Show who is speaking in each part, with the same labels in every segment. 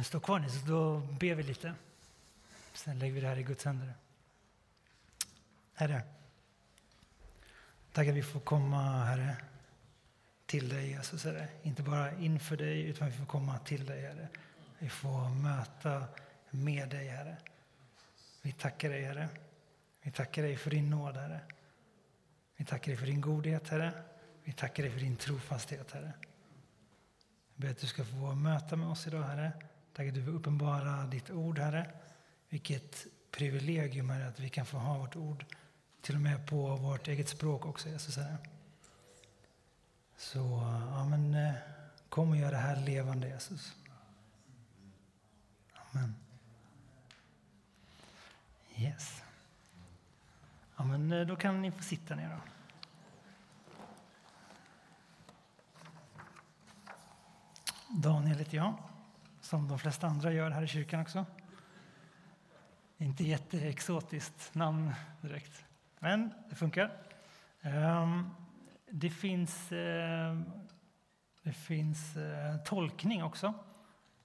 Speaker 1: Eh, stå kvar ni, så då ber vi lite. Sen lägger vi det här i Guds händer. Herre, tack att vi får komma, Herre, till dig, Jesus, Herre. Inte bara inför dig, utan vi får komma till dig, Herre. Vi får möta med dig, Herre. Vi tackar dig, Herre. Vi tackar dig för din nåd, Herre. Vi tackar dig för din godhet, Herre. Vi tackar dig för din trofasthet, Herre. Jag ber att du ska få möta med oss idag, Herre. Tack att du vill uppenbara ditt ord, Herre. Vilket privilegium, Herre, att vi kan få ha vårt ord till och med på vårt eget språk också, Jesus, Herre. Så, ja men, eh, kom och gör det här levande, Jesus. Amen. Yes. Ja, men eh, då kan ni få sitta ner då. Daniel heter jag, som de flesta andra gör här i kyrkan också. Inte jätteexotiskt namn direkt, men det funkar. Ehm, det finns, ehm, det finns eh, tolkning också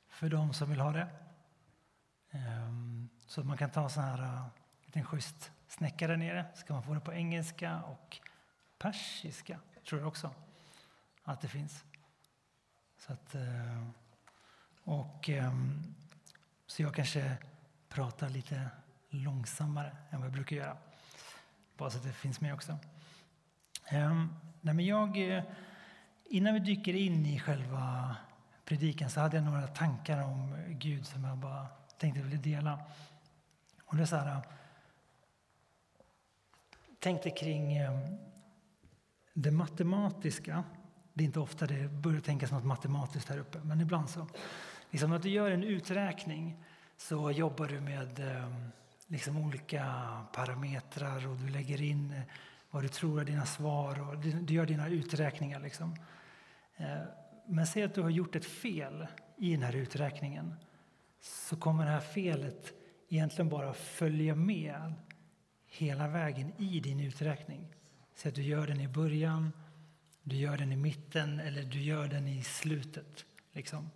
Speaker 1: för de som vill ha det. Ehm, så man kan ta så här eh, en liten schysst snäcka där nere. kan man få det på engelska och persiska, tror jag också att det finns. Så, att, eh, och, ehm, så jag kanske pratar lite långsammare än vad jag brukar göra. Bara så att det finns med också. Ehm, nej men jag, eh, innan vi dyker in i själva predikan så hade jag några tankar om Gud som jag bara tänkte ville dela. Och det är så här, tänkte kring ehm, det matematiska det är inte ofta det börjar tänkas något matematiskt här uppe, men ibland så. Liksom när du gör en uträkning så jobbar du med eh, liksom olika parametrar och du lägger in eh, vad du tror är dina svar och du gör dina uträkningar. Liksom. Eh, men säg att du har gjort ett fel i den här uträkningen så kommer det här felet egentligen bara följa med hela vägen i din uträkning. Säg att du gör den i början du gör den i mitten eller du gör den i slutet. Liksom.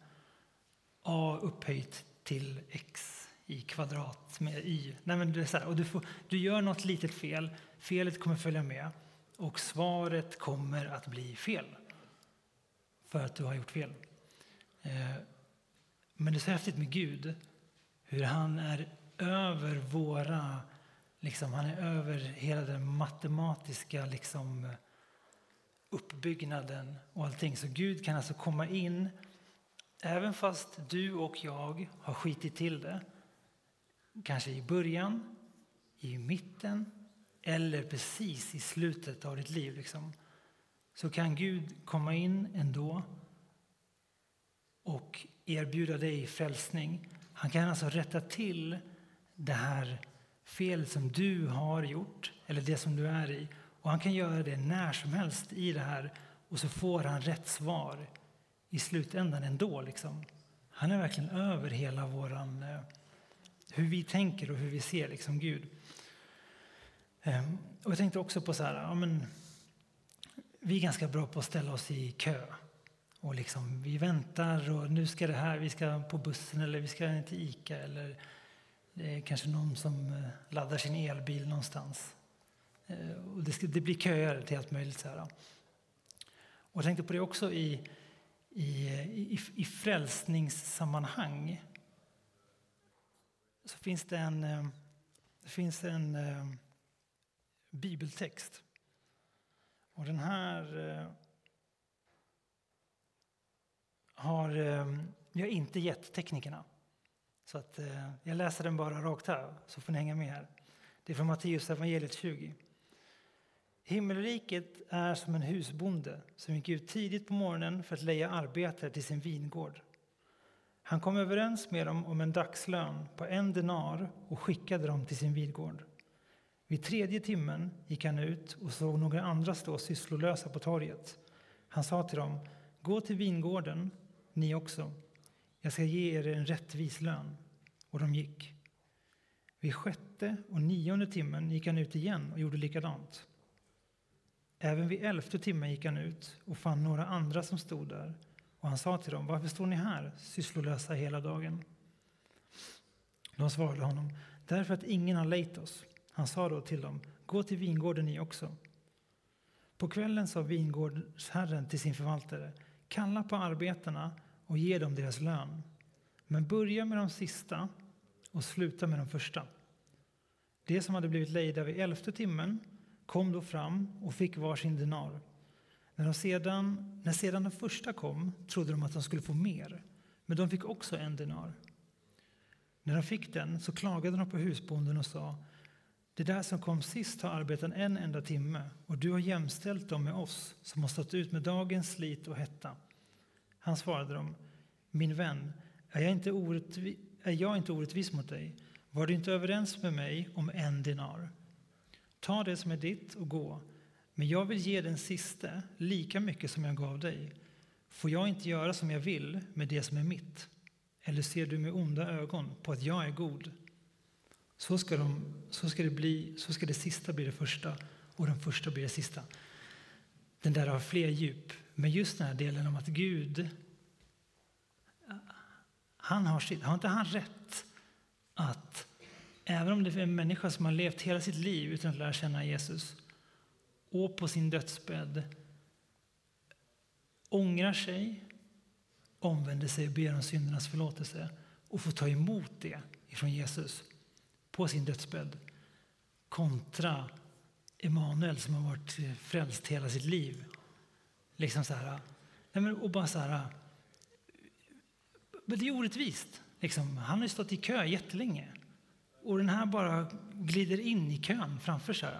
Speaker 1: A upphöjt till x i kvadrat med y. Nej, men det är så här, och du, får, du gör något litet fel, felet kommer följa med och svaret kommer att bli fel. För att du har gjort fel. Eh, men det är så häftigt med Gud, hur han är över våra... Liksom, han är över hela den matematiska liksom, uppbyggnaden och allting. Så Gud kan alltså komma in även fast du och jag har skitit till det. Kanske i början, i mitten eller precis i slutet av ditt liv. Liksom. Så kan Gud komma in ändå och erbjuda dig frälsning. Han kan alltså rätta till det här felet som du har gjort eller det som du är i och han kan göra det när som helst i det här och så får han rätt svar i slutändan ändå. Liksom. Han är verkligen över hela våran, eh, hur vi tänker och hur vi ser liksom, Gud. Ehm, och jag tänkte också på så här, ja, men, vi är ganska bra på att ställa oss i kö. Och liksom, vi väntar och nu ska det här, vi ska på bussen eller vi ska till Ica eller det är kanske någon som eh, laddar sin elbil någonstans. Eh, och det, ska, det blir köer till allt möjligt. Så här. Och jag tänkte på det också i, i, i, i frälsningssammanhang. Så finns det en, eh, det finns en eh, bibeltext. Och den här eh, har eh, jag inte gett teknikerna. Så att, jag läser den bara rakt här, så får ni hänga med här. Det är från Matteus evangeliet 20. Himmelriket är som en husbonde som gick ut tidigt på morgonen för att leja arbetare till sin vingård. Han kom överens med dem om en dagslön på en denar och skickade dem till sin vingård. Vid tredje timmen gick han ut och såg några andra stå sysslolösa på torget. Han sa till dem, gå till vingården, ni också. Jag ska ge er en rättvis lön. Och de gick. Vid sjätte och nionde timmen gick han ut igen och gjorde likadant. Även vid elfte timmen gick han ut och fann några andra som stod där Och han sa till dem, varför står ni här sysslolösa hela dagen? De svarade honom, därför att ingen har lejt oss. Han sa då till dem, gå till vingården ni också. På kvällen sa vingårdsherren till sin förvaltare, kalla på arbetarna och ge dem deras lön. Men börja med de sista och sluta med de första. De som hade blivit lejda vid elfte timmen kom då fram och fick var sin denar. När, de sedan, när sedan den första kom trodde de att de skulle få mer, men de fick också en denar. När de fick den så klagade de på husbonden och sa det där som kom sist har arbetat en enda timme och du har jämställt dem med oss som har stått ut med dagens slit och hetta. Han svarade dem, min vän, är jag inte, orättvis, är jag inte orättvis mot dig? Var du inte överens med mig om en dinar? Ta det som är ditt och gå. Men jag vill ge den siste lika mycket som jag gav dig. Får jag inte göra som jag vill med det som är mitt? Eller ser du med onda ögon på att jag är god? Så ska, de, så ska, det, bli, så ska det sista bli det första och den första blir det sista. Den där har fler djup. Men just den här delen om att Gud, han har, sitt, har inte han rätt att även om det är en människa som har levt hela sitt liv utan att lära känna Jesus och på sin dödsbädd ångrar sig, omvänder sig och ber om syndernas förlåtelse och får ta emot det från Jesus på sin dödsbädd kontra Emanuel som har varit frälst hela sitt liv. Liksom så här, nej men, och bara så här, men det är orättvist. Liksom, han har ju stått i kö jättelänge. Och den här bara glider in i kön framför sig.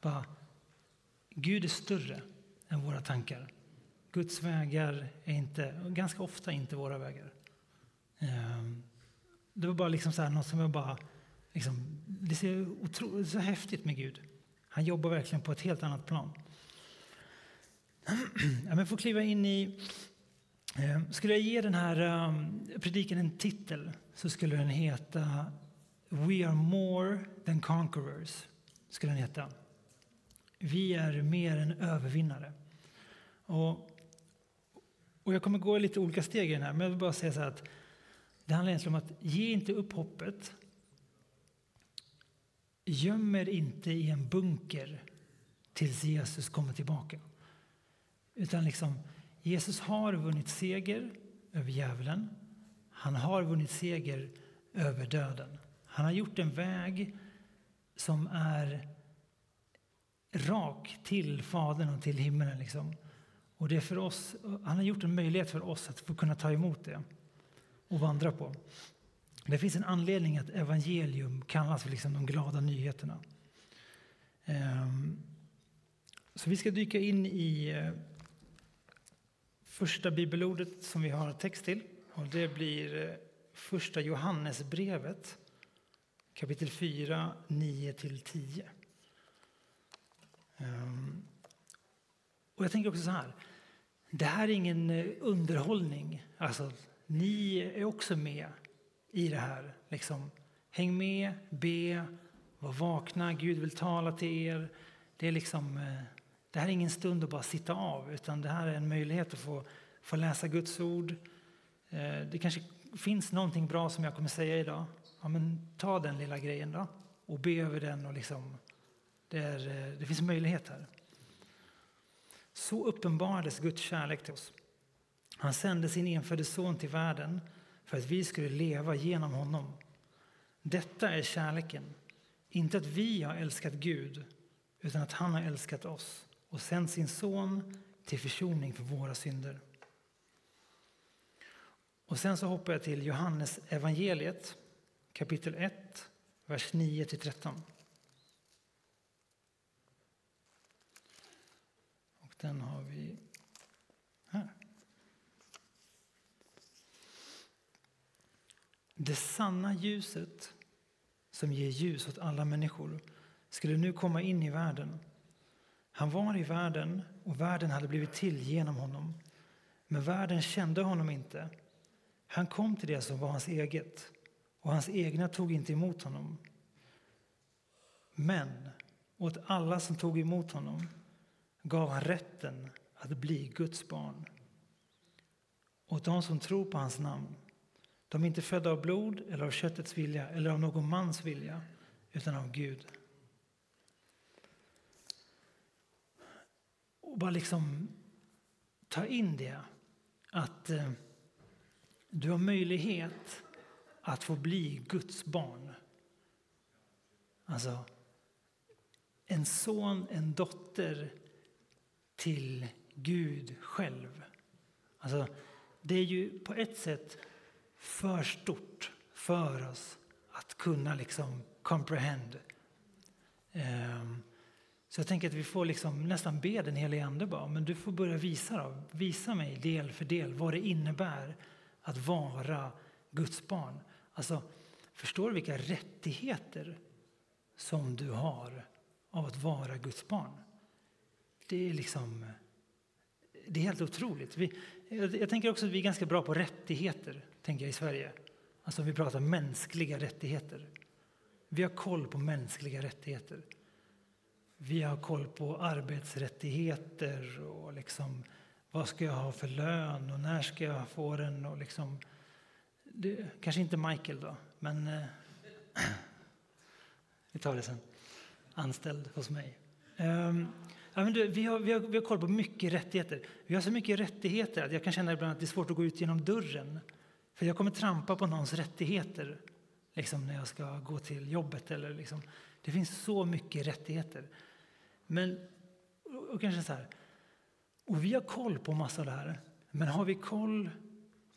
Speaker 1: Bara, Gud är större än våra tankar. Guds vägar är inte, ganska ofta inte våra vägar. Ehm, det var bara liksom så här, något som jag bara... Liksom, det är så, så häftigt med Gud. Han jobbar verkligen på ett helt annat plan. Jag får kliva in i... Ehm, skulle jag ge den här ehm, predikan en titel så skulle den heta We are more than conquerors. Skulle den heta. Vi är mer än övervinnare. Och, och jag kommer gå i lite olika steg i den här, men jag vill bara säga så att det handlar egentligen om att ge inte upp hoppet. Göm er inte i en bunker tills Jesus kommer tillbaka. Utan liksom, Jesus har vunnit seger över djävulen. Han har vunnit seger över döden. Han har gjort en väg som är rak till Fadern och till himlen. Liksom. Och det är för oss, han har gjort en möjlighet för oss att få kunna ta emot det och vandra på. Det finns en anledning att evangelium kallas för liksom de glada nyheterna. Ehm, så vi ska dyka in i eh, första bibelordet som vi har text till. Och det blir eh, första Johannesbrevet kapitel 4, 9-10. Ehm, och jag tänker också så här. Det här är ingen eh, underhållning. Alltså, ni är också med i det här. Liksom, häng med, be, var vakna. Gud vill tala till er. Det, är liksom, eh, det här är ingen stund att bara sitta av, utan det här är en möjlighet att få, få läsa Guds ord. Eh, det kanske finns någonting bra som jag kommer säga idag. Ja, men ta den lilla grejen då och be över den. Och liksom, det, är, eh, det finns möjlighet här. Så uppenbarades Guds kärlek till oss. Han sände sin enfödde son till världen för att vi skulle leva genom honom. Detta är kärleken, inte att vi har älskat Gud utan att han har älskat oss och sänt sin son till försoning för våra synder. Och sen så hoppar jag till Johannes evangeliet kapitel 1, vers 9-13. Och den har vi här. Det sanna ljuset som ger ljus åt alla människor skulle nu komma in i världen. Han var i världen och världen hade blivit till genom honom. Men världen kände honom inte. Han kom till det som var hans eget och hans egna tog inte emot honom. Men åt alla som tog emot honom gav han rätten att bli Guds barn. åt de som tror på hans namn. De är inte födda av blod eller av köttets vilja eller av någon mans vilja, utan av Gud. Och bara liksom ta in det, att eh, du har möjlighet att få bli Guds barn. Alltså, en son, en dotter till Gud själv. Alltså, det är ju på ett sätt för stort för oss att kunna liksom comprehend. Um, så jag tänker att vi får liksom nästan be den helige Ande bara, men du får börja visa, då. visa mig del för del vad det innebär att vara Guds barn. Alltså, förstår du vilka rättigheter som du har av att vara Guds barn? Det är liksom det är helt otroligt. Vi, jag, tänker också att vi är ganska bra på rättigheter tänker jag, i Sverige. Alltså vi pratar mänskliga rättigheter. Vi har koll på mänskliga rättigheter. Vi har koll på arbetsrättigheter och liksom, vad ska jag ha för lön och när ska jag få den. Och liksom, det, kanske inte Michael då, men eh, vi tar det sen. Anställd hos mig. Um, ja, men du, vi, har, vi, har, vi har koll på mycket rättigheter. Vi har så mycket rättigheter att jag kan känna ibland att det är svårt att gå ut genom dörren. För jag kommer trampa på någons rättigheter liksom när jag ska gå till jobbet. Eller liksom. Det finns så mycket rättigheter. Men, och kanske så här, och vi har koll på massa av det här. Men har vi koll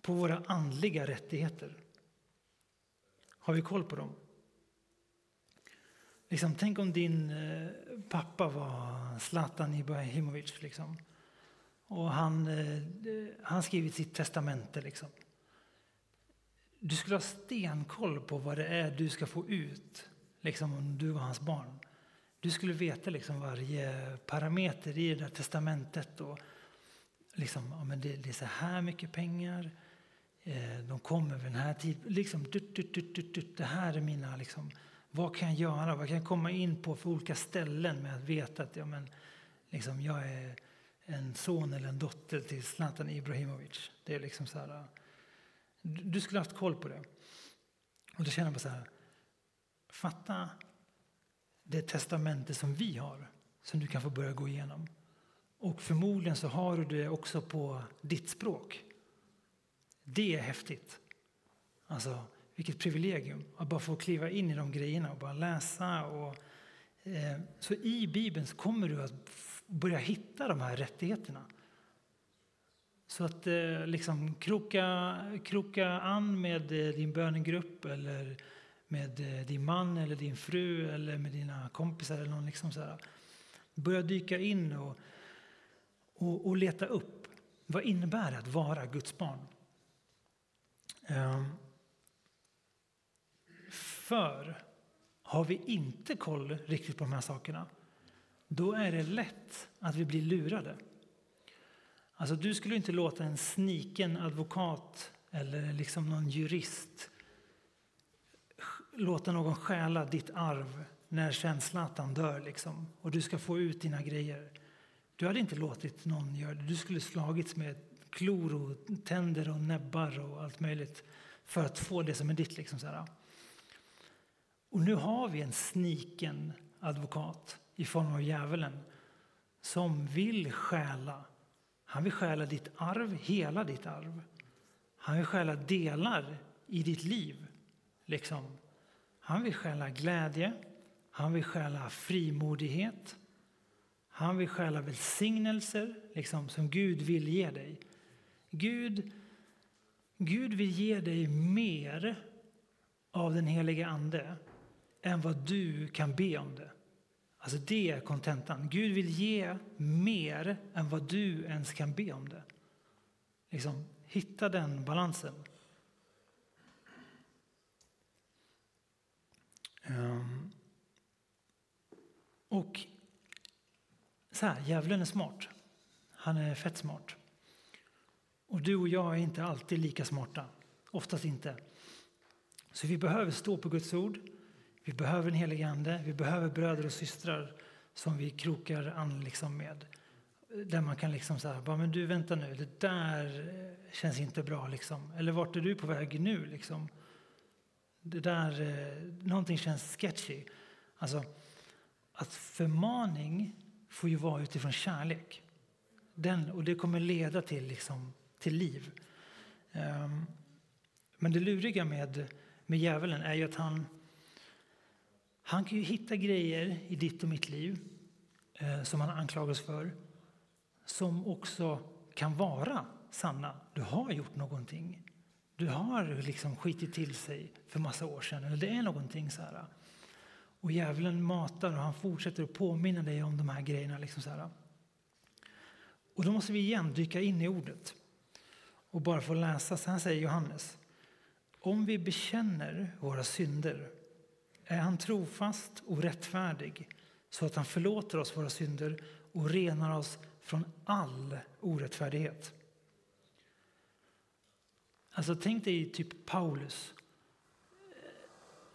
Speaker 1: på våra andliga rättigheter? Har vi koll på dem? Liksom, tänk om din eh, pappa var Zlatan Ibrahimovic. Liksom. Och han, eh, han skrivit sitt testamente. Liksom. Du skulle ha stenkoll på vad det är du ska få ut liksom, om du var hans barn. Du skulle veta liksom varje parameter i det där testamentet. Och liksom, ja, men det, det är så här mycket pengar. Eh, de kommer vid den här tiden. Liksom, dut, dut, dut, dut, det här är mina... Liksom, vad kan jag göra? Vad kan jag komma in på för olika ställen med att veta att ja, men, liksom, jag är en son eller en dotter till Zlatan Ibrahimovic. Det är liksom så här, eh, du skulle haft koll på det. Och då känner jag så här, fatta det testamente som vi har, som du kan få börja gå igenom. Och förmodligen så har du det också på ditt språk. Det är häftigt. Alltså, vilket privilegium att bara få kliva in i de grejerna och bara läsa. Och, eh, så i Bibeln så kommer du att börja hitta de här rättigheterna. Så att eh, liksom kroka, kroka an med eh, din bönegrupp eller med eh, din man eller din fru eller med dina kompisar. eller någon liksom så här. Börja dyka in och, och, och, leta upp. Vad innebär det att vara Guds barn? Ehm, för har vi inte koll riktigt på de här sakerna då är det lätt att vi blir lurade. Alltså, du skulle inte låta en sniken advokat eller liksom någon jurist låta någon stjäla ditt arv när sen Zlatan dör liksom, och du ska få ut dina grejer. Du hade inte låtit någon göra det. Du skulle slagits med klor och tänder och näbbar och allt möjligt för att få det som är ditt. Liksom, så här. Och nu har vi en sniken advokat i form av djävulen som vill stjäla. Han vill stjäla ditt arv, hela ditt arv. Han vill stjäla delar i ditt liv. Liksom. Han vill stjäla glädje, han vill stjäla frimodighet. Han vill stjäla välsignelser liksom, som Gud vill ge dig. Gud, Gud vill ge dig mer av den helige Ande än vad du kan be om det. Alltså det är kontentan. Gud vill ge mer än vad du ens kan be om det. Liksom, hitta den balansen. Um, och så här, djävulen är smart. Han är fett smart. Och du och jag är inte alltid lika smarta. Oftast inte. Så vi behöver stå på Guds ord. Vi behöver en helig ande, vi behöver bröder och systrar som vi krokar an liksom med. där man kan liksom säga, men du vänta nu, det där eh, känns inte bra liksom. Eller vart är du på väg nu liksom? Det där, eh, någonting känns sketchy. Alltså, att förmaning får ju vara utifrån kärlek. Den, och det kommer leda till, liksom, till liv. Ehm, men det luriga med, med djävulen är ju att han, han kan ju hitta grejer i ditt och mitt liv eh, som han anklagas för som också kan vara sanna. Du har gjort någonting. Du har liksom skitit till sig för massa år sedan. Eller det är någonting så här. Och djävulen matar och han fortsätter att påminna dig om de här grejerna. Liksom så här. Och då måste vi igen dyka in i ordet och bara få läsa. Så här säger Johannes. Om vi bekänner våra synder är han trofast och rättfärdig så att han förlåter oss våra synder och renar oss från all orättfärdighet. Alltså tänk dig typ Paulus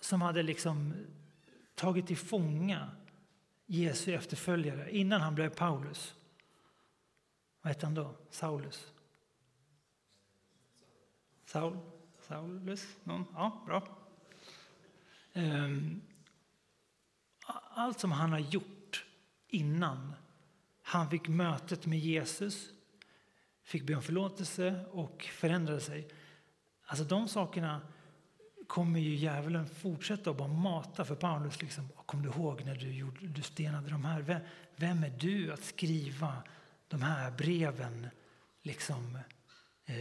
Speaker 1: som hade liksom tagit till fånga Jesu efterföljare innan han blev Paulus. Vad hette han då? Saulus? Saul? Saulus? Någon? Ja, bra. Ehm, allt som han har gjort innan han fick mötet med Jesus, fick be om förlåtelse och förändrade sig. Alltså de sakerna kommer ju djävulen fortsätta att bara mata för Paulus. Liksom, Kom du ihåg när du, gjorde, du stenade de här? Vem, vem, är du att skriva de här breven? Liksom, eh,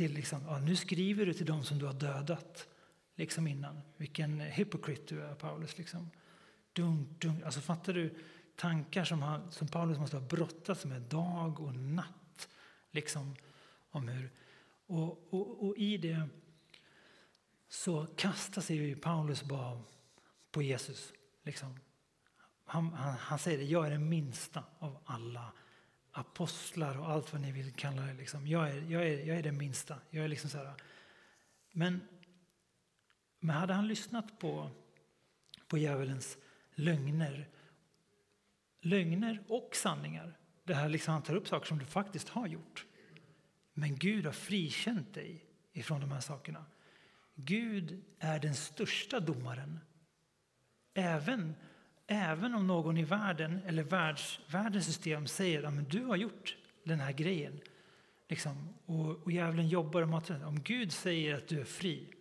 Speaker 1: till liksom, ja, nu skriver du till dem som du har dödat liksom innan. Vilken hypocrite du är, Paulus. Liksom. Dunk, dunk. Alltså, fattar du tankar som, han, som Paulus måste ha brottats med dag och natt? Liksom, om hur, och, och, och i det så kastar sig Paulus bara på Jesus. Liksom. Han, han, han, säger det, jag är den minsta av alla apostlar och allt vad ni vill kalla det. Liksom. Jag, är, jag, är, jag är den minsta. Jag är liksom så här. Men, men hade han lyssnat på, på djävulens lögner, lögner och sanningar, det här liksom han tar upp saker som du faktiskt har gjort. Men Gud har frikänt dig ifrån de här sakerna. Gud är den största domaren. Även, även om någon i världen eller världs, världens system säger att du har gjort den här grejen. Liksom, och, och djävulen jobbar med att om Gud säger att du är fri,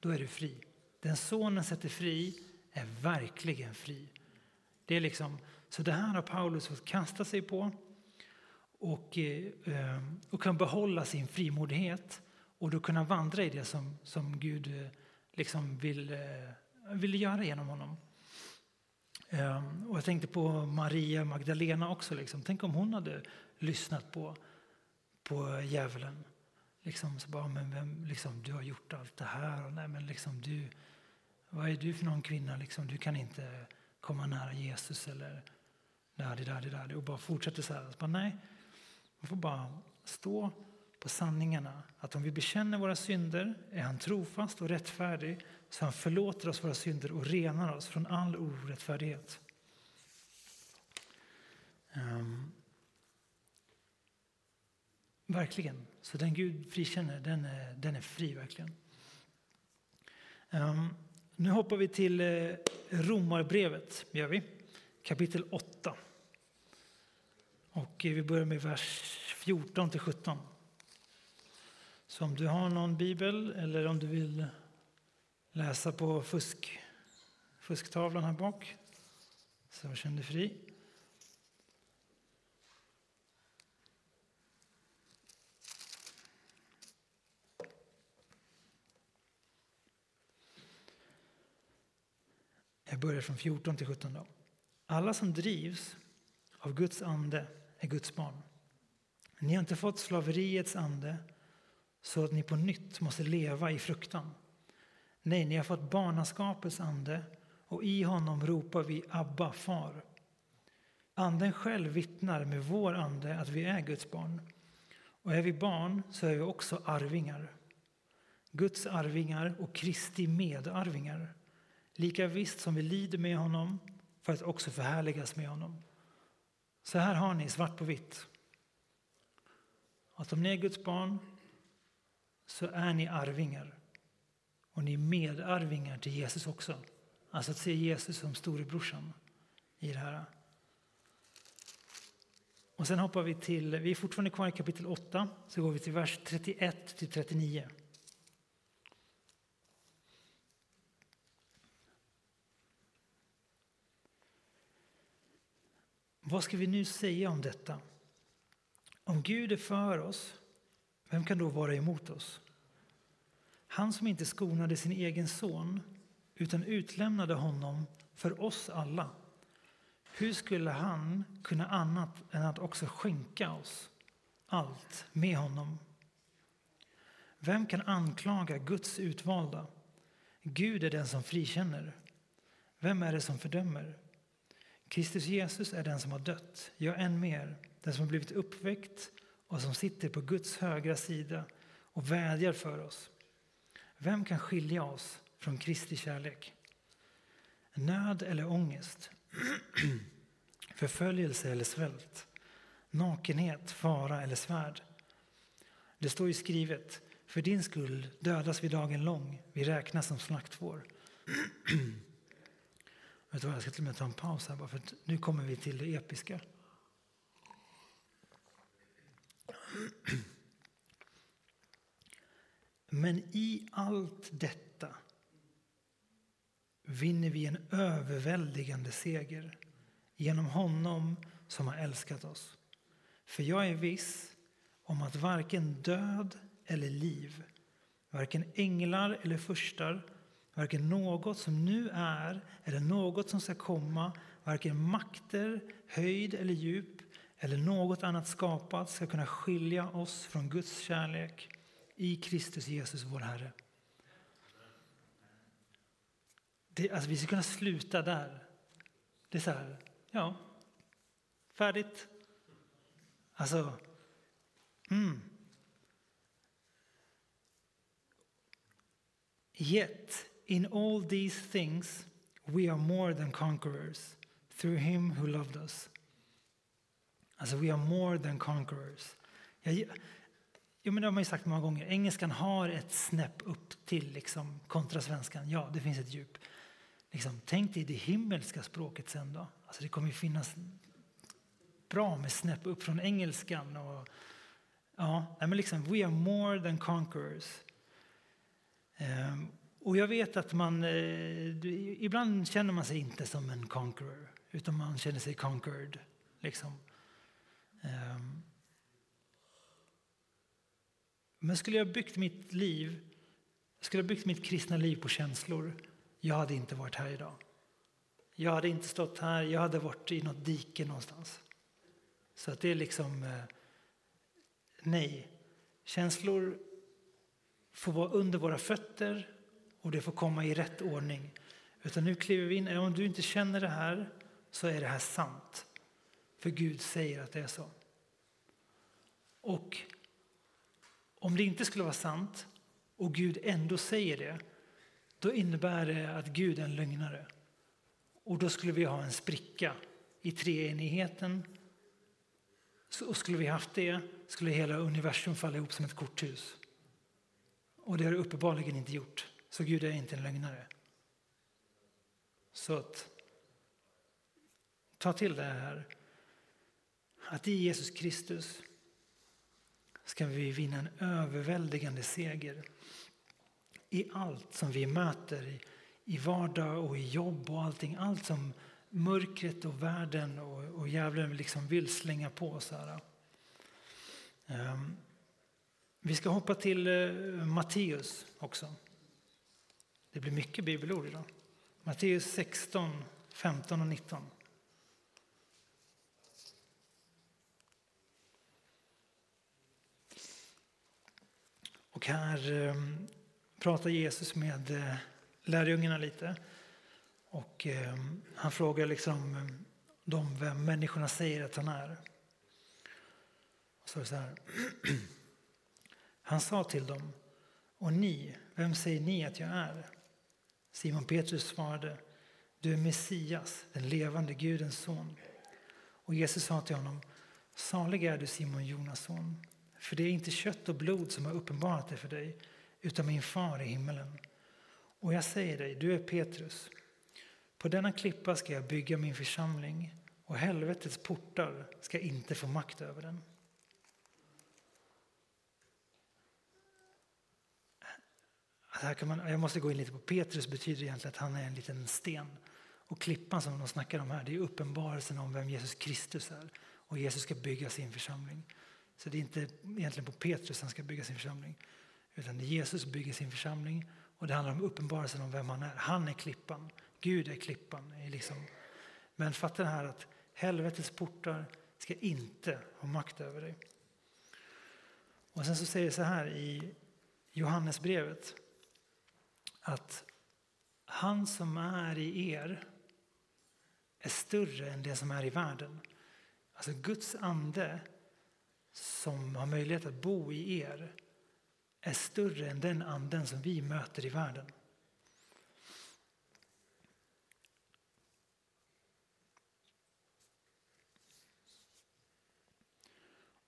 Speaker 1: då är du fri. Den sonen sätter fri är verkligen fri. Det är liksom, så det här har Paulus fått kasta sig på och, eh, och kan behålla sin frimodighet och då kunna vandra i det som, som Gud eh, liksom vill, eh, vill göra genom honom. Ehm, och jag tänkte på Maria Magdalena också. Liksom. Tänk om hon hade lyssnat på, på djävulen. Liksom, så bara, men vem, liksom, du har gjort allt det här. Och, nej, men liksom, du, vad är du för någon kvinna? Liksom, du kan inte komma nära Jesus. eller där, det där, det där. Och bara fortsätter så här. Så bara, nej, man får bara stå på sanningarna att om vi bekänner våra synder är han trofast och rättfärdig så han förlåter oss våra synder och renar oss från all orättfärdighet. Um, verkligen. Så den Gud frikänner, den är, den är fri verkligen. Um, nu hoppar vi till eh, Romarbrevet, gör vi. kapitel 8. Och eh, vi börjar med vers 14 till 17. Så om du har någon bibel eller om du vill läsa på fusk, fusktavlan här bak så känn dig fri. Jag börjar från 14 till 17. Då. Alla som drivs av Guds ande är Guds barn. Ni har inte fått slaveriets ande så att ni på nytt måste leva i fruktan. Nej, ni har fått barnaskapets ande och i honom ropar vi Abba, far. Anden själv vittnar med vår ande att vi är Guds barn. Och är vi barn så är vi också arvingar. Guds arvingar och Kristi medarvingar. Lika visst som vi lider med honom för att också förhärligas med honom. Så här har ni svart på vitt. Att om ni är Guds barn så är ni arvingar. Och ni är medarvingar till Jesus också. Alltså att se Jesus som storebrorsan i det här. Och sen hoppar vi till, vi är fortfarande kvar i kapitel 8, så går vi till vers 31 till 39. Vad ska vi nu säga om detta? Om Gud är för oss, vem kan då vara emot oss? Han som inte skonade sin egen son utan utlämnade honom för oss alla. Hur skulle han kunna annat än att också skänka oss allt med honom? Vem kan anklaga Guds utvalda? Gud är den som frikänner. Vem är det som fördömer? Kristus Jesus är den som har dött, ja, än mer, den som har blivit uppväckt och som sitter på Guds högra sida och vädjar för oss. Vem kan skilja oss från Kristi kärlek? Nöd eller ångest? Förföljelse eller svält? Nakenhet, fara eller svärd? Det står ju skrivet, för din skull dödas vi dagen lång, vi räknas som slaktfår. Vet du vad, jag ska till och med ta en paus här bara för nu kommer vi till det episka. Men i allt detta vinner vi en överväldigande seger genom honom som har älskat oss. För jag är viss om att varken död eller liv, varken änglar eller furstar, varken något som nu är eller något som ska komma, varken makter, höjd eller djup eller något annat skapat ska kunna skilja oss från Guds kärlek i Kristus Jesus, vår Herre. Det, alltså, vi ska kunna sluta där. Det är så här, ja, färdigt. Alltså, mm. Yet in all these things we are more than conquerors through him who loved us. Alltså, we are more than conquerors. Jag, Jo, men det har man ju sagt många gånger. Engelskan har ett snäpp upp till liksom, kontra svenskan. Ja, det finns ett djup. Liksom, tänk dig det himmelska språket sen då. Alltså, det kommer ju finnas bra med snäpp upp från engelskan. Och, ja, men liksom, we are more than conquerors. Um, och jag vet att man, eh, ibland känner man sig inte som en conqueror, utan man känner sig conquered. Liksom. Ehm, men skulle jag byggt mitt liv, skulle jag byggt mitt kristna liv på känslor, jag hade inte varit här idag. Jag hade inte stått här, jag hade varit i något dike någonstans. Så att det är liksom, eh, nej. Känslor får vara under våra fötter och det får komma i rätt ordning. Utan nu kliver vi in, om du inte känner det här så är det här sant. För Gud säger att det är så. Och om det inte skulle vara sant och Gud ändå säger det, då innebär det att Gud är en lögnare. Och då skulle vi ha en spricka i treenigheten. Och skulle vi haft det skulle hela universum falla ihop som ett korthus. Och det har det uppenbarligen inte gjort. Så Gud är inte en lögnare. Så att ta till det här att i Jesus Kristus ska vi vinna en överväldigande seger i allt som vi möter i, vardag och i jobb och allting. Allt som mörkret och världen och, och djävulen liksom vill slänga på oss. Här. Um, vi ska hoppa till uh, Matteus också. Det blir mycket bibelord idag. Matteus 16, 15 och 19. Och här eh, pratar Jesus med eh, lärjungarna lite. Och eh, han frågar liksom eh, dem vem människorna säger att han är. Och så är det så här. Han sa till dem, och ni, vem säger ni att jag är? Simon Petrus svarade, du är Messias, den levande Gudens son. Och Jesus sa till honom, salig är du Simon Jonas son för det är inte kött och blod som har uppenbarat det för dig, utan min far i himmelen. Och jag säger dig, du är Petrus. På denna klippa ska jag bygga min församling och helvetets portar ska inte få makt över den. Här kan man, jag måste gå in lite på Petrus betyder egentligen att han är en liten sten. Och klippan som de snackar om här, det är uppenbarelsen om vem Jesus Kristus är. Och Jesus ska bygga sin församling. Så det är inte egentligen på Petrus han ska bygga sin församling. Utan det är Jesus bygger sin församling. Och det handlar om uppenbarelsen om vem han är. Han är klippan. Gud är klippan. Är liksom. Men fatta det här att helvetets portar ska inte ha makt över dig. Och sen så säger det så här i Johannesbrevet att han som är i er är större än det som är i världen. Alltså Guds ande som har möjlighet att bo i er är större än den anden som vi möter i världen.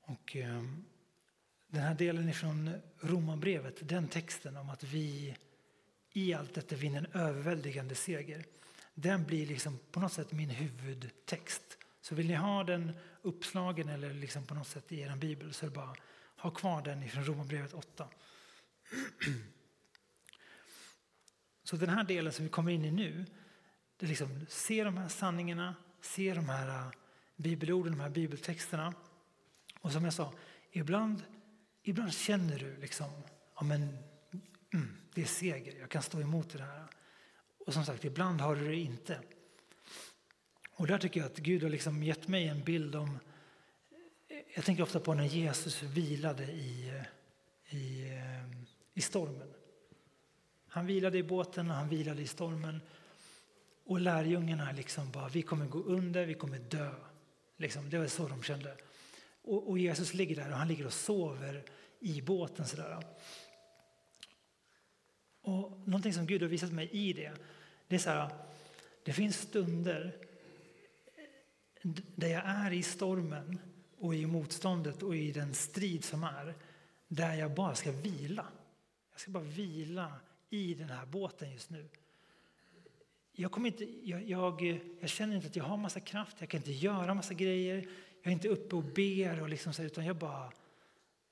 Speaker 1: Och eh, den här delen från Romarbrevet, den texten om att vi i allt detta vinner en överväldigande seger. Den blir liksom på något sätt min huvudtext. Så vill ni ha den uppslagen eller liksom på något sätt i er bibel så är det bara ha kvar den ifrån Romarbrevet 8. Så den här delen som vi kommer in i nu, det är liksom se de här sanningarna, se de här äh, bibelorden, de här bibeltexterna. Och som jag sa, ibland, ibland känner du liksom, ja men mm, det är seger, jag kan stå emot det här. Och som sagt, ibland har du det inte. Och där tycker jag att Gud har liksom gett mig en bild om... Jag tänker ofta på när Jesus vilade i, i, i stormen. Han vilade i båten och han vilade i stormen. Och lärjungarna liksom bara, vi kommer gå under, vi kommer dö. Liksom, det var så de kände. Och, och Jesus ligger där och han ligger och sover i båten. Sådär. Och någonting som Gud har visat mig i det, det är så här, det finns stunder där jag är i stormen och i motståndet och i den strid som är, där jag bara ska vila. Jag ska bara vila i den här båten just nu. Jag, kommer inte, jag, jag, jag känner inte att jag har massa kraft, jag kan inte göra massa grejer. Jag är inte uppe och ber, och liksom så, utan jag bara,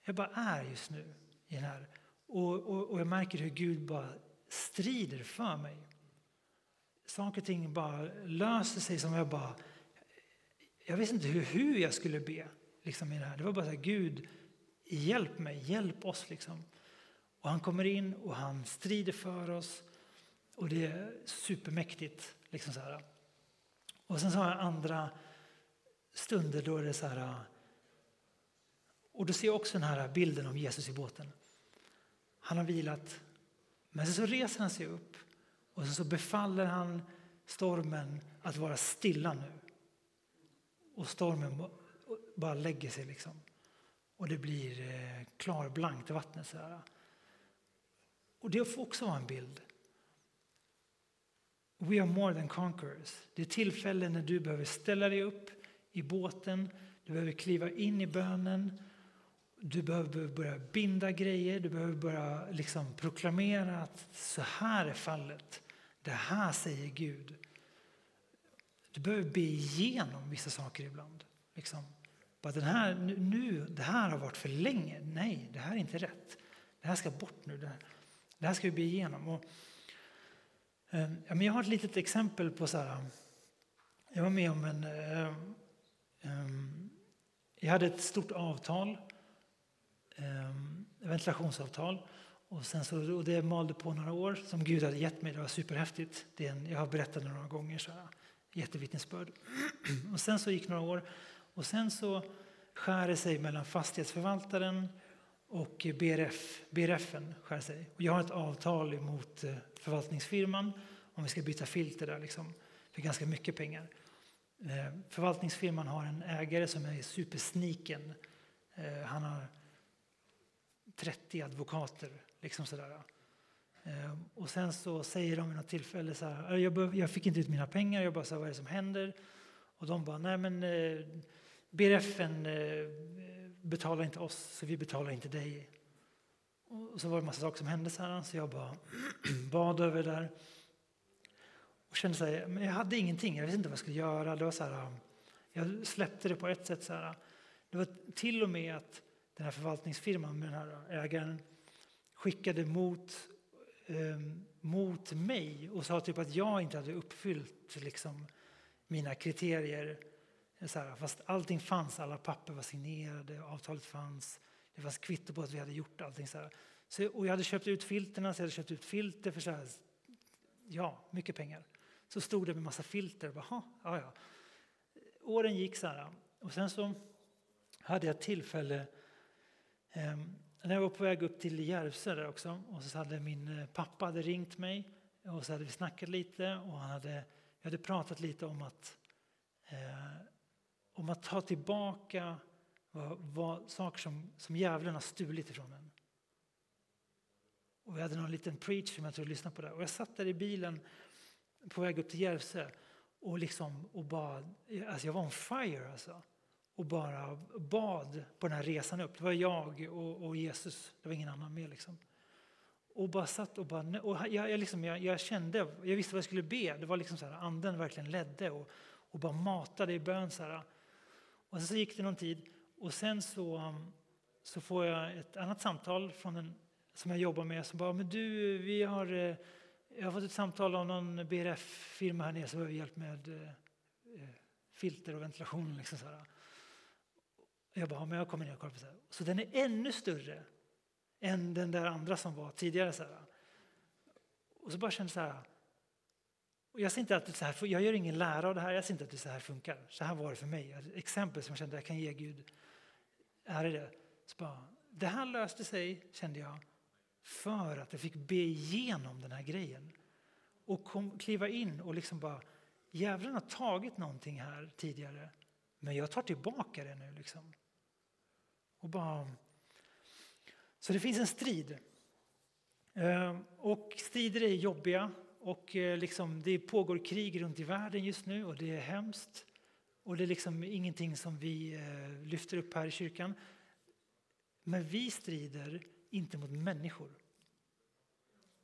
Speaker 1: jag bara är just nu i den här. Och, och, och jag märker hur Gud bara strider för mig. Saker och ting bara löser sig som jag bara... Jag visste inte hur, hur jag skulle be liksom, i det här. Det var bara så här, Gud, hjälp mig, hjälp oss. Liksom. Och han kommer in och han strider för oss. Och det är supermäktigt. Liksom så här. Och sen så har jag andra stunder då det är så här... Och då ser jag också den här bilden av Jesus i båten. Han har vilat, men så reser han sig upp och så befaller han stormen att vara stilla nu. Och stormen bara lägger sig liksom. Och det blir eh, klarblankt vattnet. Så Och det får också vara en bild. We are more than conquerors. Det är tillfällen när du behöver ställa dig upp i båten, du behöver kliva in i bönen du behöver börja binda grejer, du behöver börja liksom proklamera att så här är fallet. Det här säger Gud. Du behöver be igenom vissa saker ibland. Liksom. Bara den här, nu, det här har varit för länge. Nej, det här är inte rätt. Det här ska bort nu. Det här, det här ska vi be igenom. Och, eh, men jag har ett litet exempel på så här. Eh, jag var med om en... Eh, eh, jag hade ett stort avtal eh, ventilationsavtal. Och, sen så, och det malde på några år som Gud hade gett mig. Det var superhäftigt. Det en, jag har berättat det några gånger. Så här, jättevittnesbörd. Och sen så gick några år. Och sen så skär det sig mellan fastighetsförvaltaren och BRF. BRFen skär sig. Och jag har ett avtal mot eh, förvaltningsfirman om vi ska byta filter där liksom, för ganska mycket pengar. Eh, förvaltningsfirman har en ägare som är supersniken. Eh, han har 30 advokater. Liksom sådär. Ehm, och sen så säger de vid något tillfälle så här, jag, jag fick inte ut mina pengar, jag bara sa vad är det som händer? Och de bara, nej men eh, BRFen eh, betalar inte oss, så vi betalar inte dig. Och så var det en massa saker som hände så här, så jag bara bad över det där. Och kände så här, men jag hade ingenting, jag visste inte vad jag skulle göra. Det var så här, jag släppte det på ett sätt. Så här, det var till och med att den här förvaltningsfirman med den här ägaren skickade mot, Ehm, mot mig och sa typ att jag inte hade uppfyllt liksom, mina kriterier. Så här, fast allting fanns, alla papper var signerade, avtalet fanns, det fanns kvitto på att vi hade gjort allting. Så, här. så och jag hade köpt ut filterna, så jag hade köpt ut filter för så här, ja, mycket pengar. Så stod det med massa filter. Och bara, ja, ja. Åren gick så här. Och sen så hade jag tillfälle eh, när jag var på väg upp till Järvsö där också och så hade min eh, pappa hade ringt mig och så hade vi snackat lite och han hade, vi hade pratat lite om att, eh, om att ta tillbaka vad, vad, saker som, som djävulen har stulit ifrån en. Och vi hade någon liten preach som jag tror lyssnade på där. Och jag satt där i bilen på väg upp till Järvsö och, liksom, och bara, alltså jag var on fire alltså. Och bara bad på den här resan upp. Det var jag och, och Jesus, det var ingen annan med liksom. Och bara satt och bara, och jag, jag, liksom, jag, jag, kände, jag visste vad jag skulle be. Det var liksom så här, anden verkligen ledde och, och bara matade i bön. Så här. Och sen så gick det någon tid och sen så, um, så får jag ett annat samtal från en som jag jobbar med som bara, men du, vi har, eh, jag har fått ett samtal av någon BRF-firma här nere som behöver hjälp med eh, eh, filter och ventilation. Liksom så här. Jag bara, men jag kommer ner och kollar på så här. Så den är ännu större än den där andra som var tidigare. Så här. Och så bara kände jag så här, och jag, ser inte att det så här, jag gör ingen lära av det här, jag ser inte att det så här funkar. Så här var det för mig. Ett exempel som jag kände att jag kan ge Gud. Är det. Så bara, det här löste sig, kände jag, för att jag fick be igenom den här grejen. Och kom, kliva in och liksom bara, djävulen har tagit någonting här tidigare, men jag tar tillbaka det nu. Liksom. Och bara... Så det finns en strid. Ehm, och strider är jobbiga och eh, liksom, det pågår krig runt i världen just nu och det är hemskt. Och det är liksom ingenting som vi eh, lyfter upp här i kyrkan. Men vi strider inte mot människor.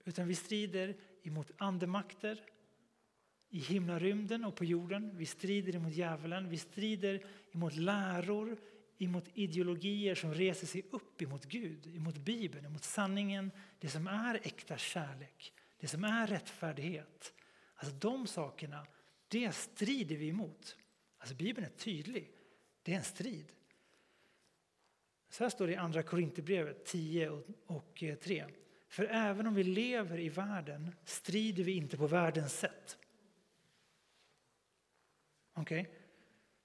Speaker 1: Utan vi strider emot andemakter i himlarymden och på jorden. Vi strider emot djävulen. Vi strider emot läror, emot ideologier som reser sig upp emot Gud, emot Bibeln, emot sanningen, det som är äkta kärlek, det som är rättfärdighet. Alltså de sakerna, det strider vi emot. Alltså Bibeln är tydlig. Det är en strid. Så här står det i Andra Korinthierbrevet 10 och 3. Eh, För även om vi lever i världen strider vi inte på världens sätt. Okej? Okay?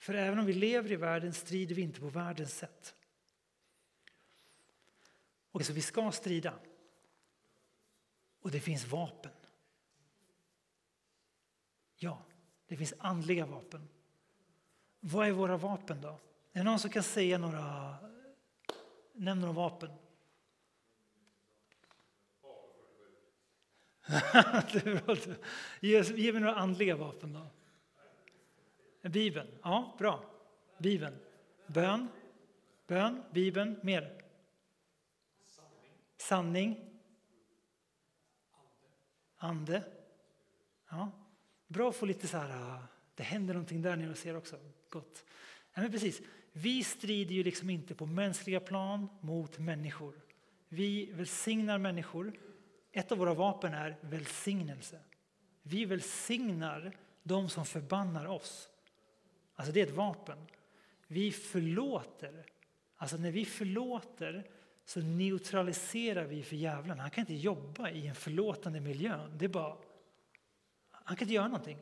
Speaker 1: För även om vi lever i världen strider vi inte på världens sätt. Och så vi ska strida. Och det finns vapen. Ja, det finns andliga vapen. Vad är våra vapen då? Är det någon som kan säga några, Nämn några vapen? ge, ge mig några andliga vapen då. Bibeln. Ja, bra. Bibeln. Bön. Bön, Bibeln. Mer. Sanning. Ande. Ja. Bra att få lite så här, äh, det händer någonting där nere och ser också. Gott. Ja, men precis. Vi strider ju liksom inte på mänskliga plan mot människor. Vi välsignar människor ett av våra vapen är välsignelse. Vi välsignar de som förbannar oss. Alltså det är ett vapen. Vi förlåter. Alltså när vi förlåter så neutraliserar vi för djävulen. Han kan inte jobba i en förlåtande miljö. Det är bara, han kan inte göra någonting.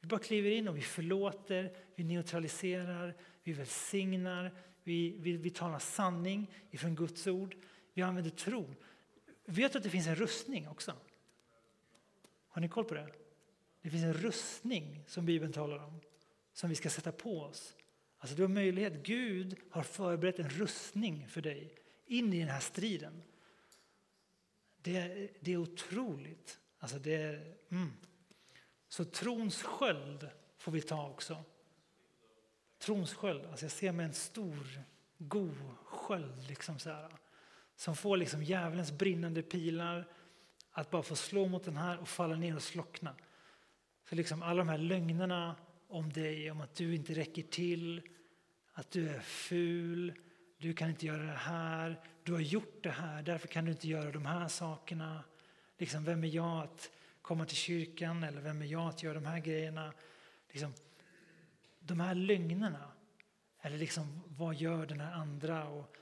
Speaker 1: Vi bara kliver in och vi förlåter, vi neutraliserar, vi välsignar, vi, vi, vi talar sanning ifrån Guds ord. Vi använder tron. Vet du att det finns en rustning också? Har ni koll på det? Det finns en rustning som Bibeln talar om, som vi ska sätta på oss. Alltså du har möjlighet, Gud har förberett en rustning för dig in i den här striden. Det, det är otroligt. Alltså det, mm. Så trons sköld får vi ta också. Tronssköld, alltså jag ser mig en stor, god sköld liksom så här, som får liksom djävulens brinnande pilar att bara få slå mot den här och falla ner och slockna. Så liksom alla de här lögnerna om dig, om att du inte räcker till, att du är ful, du kan inte göra det här, du har gjort det här, därför kan du inte göra de här sakerna. Liksom, vem är jag att komma till kyrkan eller vem är jag att göra de här grejerna? Liksom, de här lögnerna, eller liksom, vad gör den här andra? Och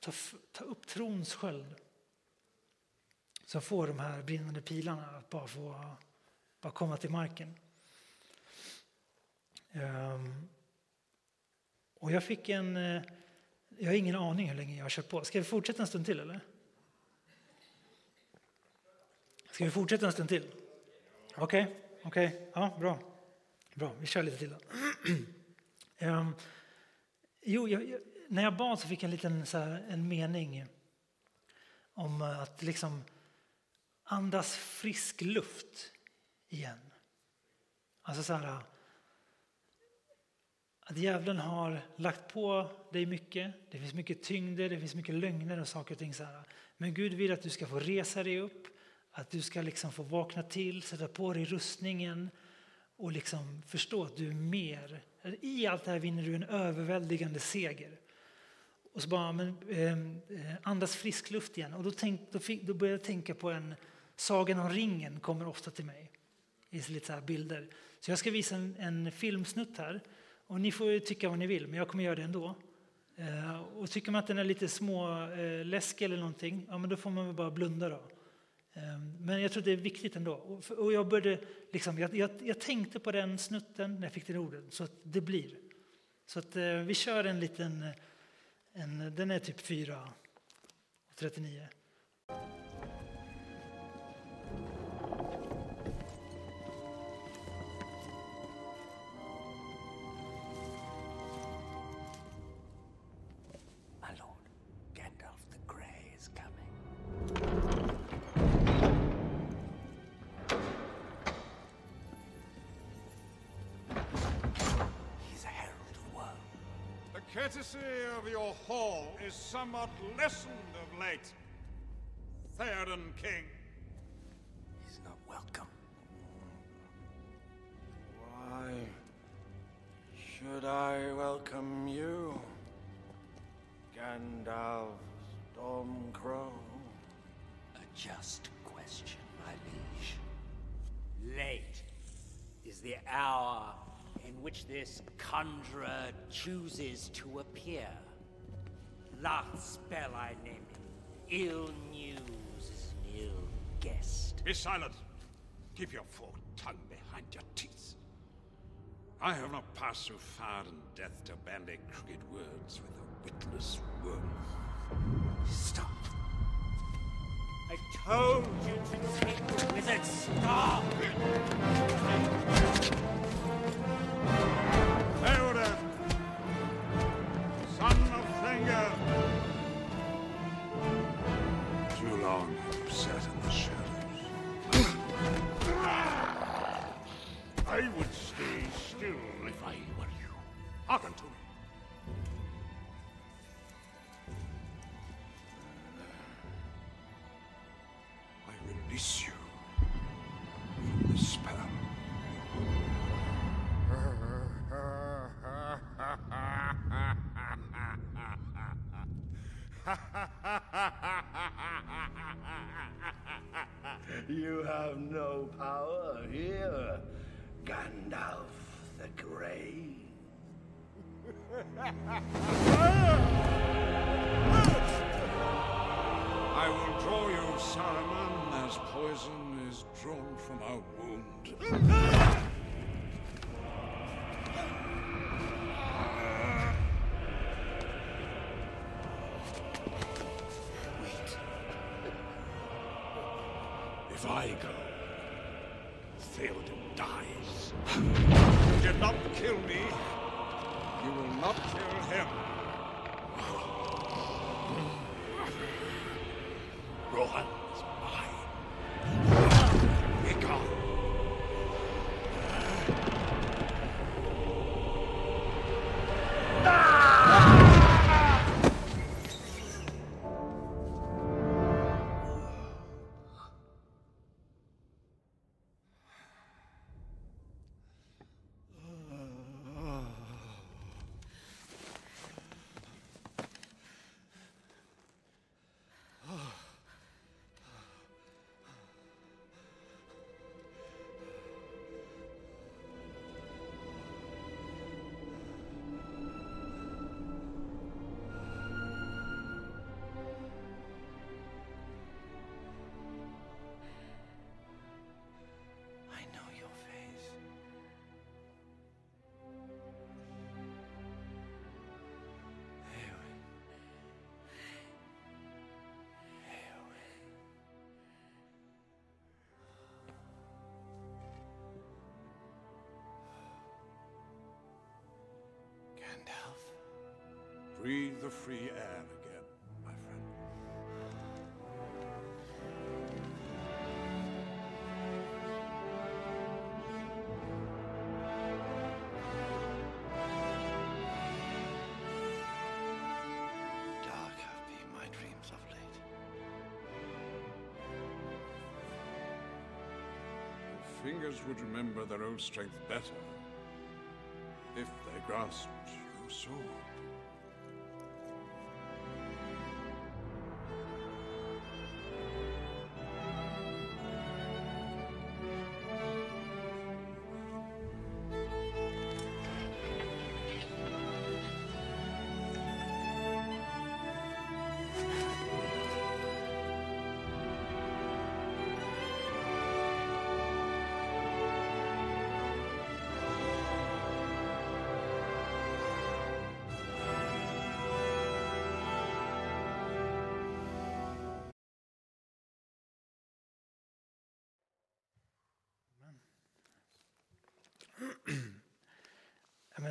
Speaker 1: ta, ta upp trons sköld som får de här brinnande pilarna att bara få bara komma till marken. Um, och jag fick en... Eh, jag har ingen aning hur länge jag har kört på. Ska vi fortsätta en stund till eller? Ska vi fortsätta en stund till? Okej, okay, okej, okay. ja, bra. Bra, vi kör lite till då. um, jo, jag, när jag bad så fick jag en liten så här, en mening om att liksom andas frisk luft igen. Alltså så här, att djävulen har lagt på dig mycket. Det finns mycket tyngder, det finns mycket lögner och saker och ting. Så här. Men Gud vill att du ska få resa dig upp, att du ska liksom få vakna till, sätta på dig rustningen och liksom förstå att du är mer. I allt det här vinner du en överväldigande seger. Och så bara men, ehm, eh, andas frisk luft igen. Och då, tänk, då, fick, då började jag tänka på en Sagan om ringen kommer ofta till mig i lite så bilder. Så jag ska visa en, en filmsnutt här. Och ni får tycka vad ni vill, men jag kommer göra det ändå. Eh, och tycker man att den är lite småläskig eh, eller någonting, ja men då får man väl bara blunda då. Eh, men jag tror det är viktigt ändå. Och, jag, började, liksom, jag, jag, jag, tänkte på den snutten när jag fick den orden, så att det blir. Så att vi kör en liten, en, den är typ 4.39.
Speaker 2: is somewhat lessened of late. Theoden King.
Speaker 3: He's not welcome.
Speaker 4: Why should I welcome you, Gandalf Stormcrow?
Speaker 3: A just question, my liege. Late is the hour in which this conjurer chooses to appear. Last spell I named him. Ill news is an ill guest.
Speaker 2: Be silent. Keep your forked tongue behind your teeth. I have not passed so far in death to bandy crooked words with a witless worm.
Speaker 3: Stop. I told you to take the wizard's staff!
Speaker 2: Long you've sat in the shadows. I would
Speaker 4: Gandalf the Grey.
Speaker 2: I will draw you, Saruman, as poison is drawn from a wound. Breathe the free air again, my friend.
Speaker 4: Dark have been my dreams of late.
Speaker 2: Your fingers would remember their old strength better if they grasped your sword.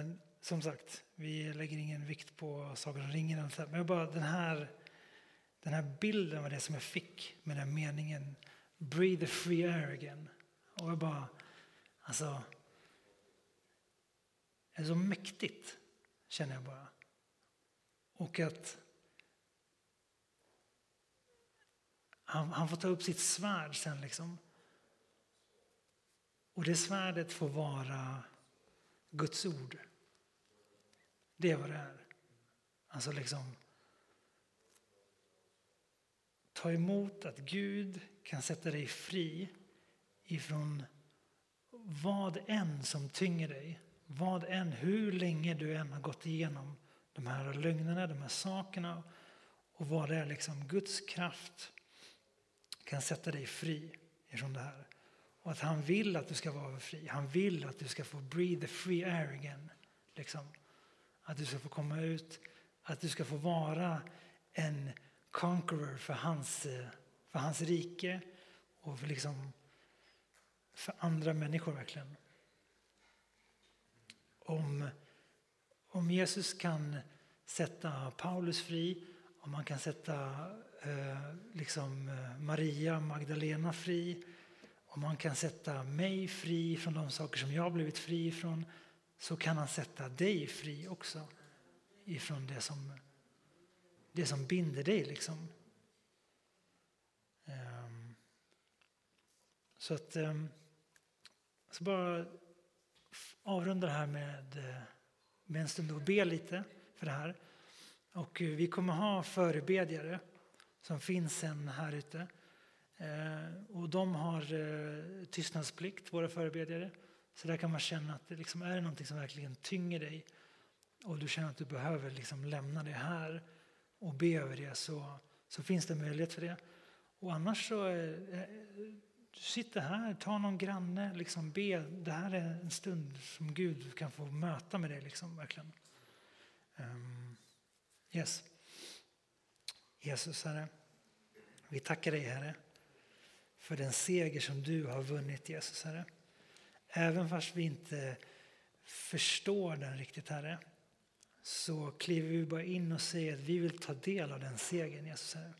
Speaker 1: Men, som sagt, vi lägger ingen vikt på Sagan om ringen. Men jag bara den här, den här bilden var det som jag fick med den meningen Breathe the free air again. Och jag bara, alltså, det är så mäktigt, känner jag bara. Och att han, han får ta upp sitt svärd sen liksom. Och det svärdet får vara Guds ord. Det är vad det är. Alltså liksom ta emot att Gud kan sätta dig fri ifrån vad än som tynger dig. Vad än, hur länge du än har gått igenom de här lögnerna, de här sakerna och vad det är liksom Guds kraft kan sätta dig fri ifrån det här. Och att han vill att du ska vara fri. Han vill att du ska få breathe the free air again. Liksom. Att du ska få komma ut, att du ska få vara en conqueror för hans, för hans rike och för, liksom, för andra människor verkligen. Om, om Jesus kan sätta Paulus fri, om han kan sätta eh, liksom, Maria Magdalena fri, om han kan sätta mig fri från de saker som jag blivit fri ifrån så kan han sätta dig fri också ifrån det som, det som binder dig. Liksom. Ehm, så att Jag så bara avrunda det här med, eh, med en stund och be lite för det här. Och eh, vi kommer ha förebedjare som finns sen här ute. Eh, och de har tystnadsplikt, våra förebedjare. Så där kan man känna att det liksom är någonting som verkligen tynger dig och du känner att du behöver liksom lämna det här och be över det så, så finns det möjlighet för det. Och annars så eh, eh du sitter här, ta någon granne, liksom be. Det här är en stund som Gud kan få möta med dig. Liksom, verkligen. Um, yes. Jesus, Herre. Vi tackar dig, Herre, för den seger som du har vunnit, Jesus, Herre. Även fast vi inte förstår den riktigt, Herre, så kliver vi bara in och säger att vi vill ta del av den segern, Jesus, Herre.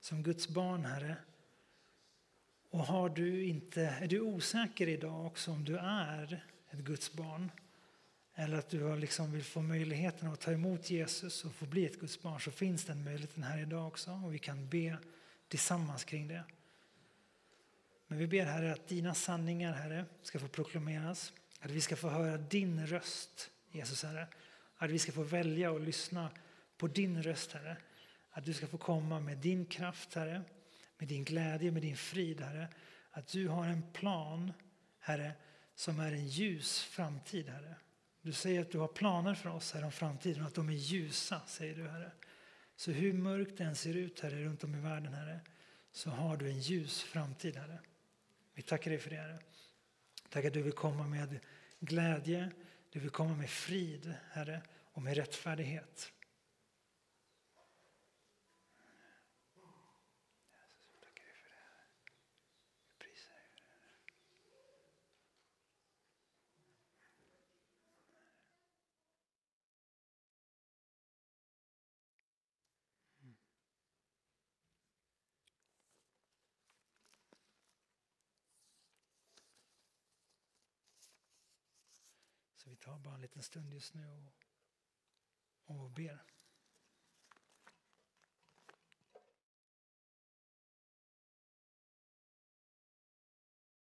Speaker 1: Som Guds barn, Herre. Och har du inte, är du osäker idag också om du är ett Guds barn eller att du liksom vill få möjligheten att ta emot Jesus och få bli ett Guds barn så finns den möjligheten här idag också och vi kan be tillsammans kring det. Men vi ber Herre att dina sanningar Herre ska få proklameras, att vi ska få höra din röst Jesus Herre, att vi ska få välja och lyssna på din röst Herre, att du ska få komma med din kraft Herre, med din glädje, med din frid Herre, att du har en plan Herre som är en ljus framtid Herre. Du säger att du har planer för oss här om framtiden och att de är ljusa, säger du Herre. Så hur mörkt det än ser ut Herre runt om i världen Herre, så har du en ljus framtid Herre. Vi tackar dig för det Herre. Tack att du vill komma med glädje, du vill komma med frid Herre och med rättfärdighet. Så vi tar bara en liten stund just nu och, och ber.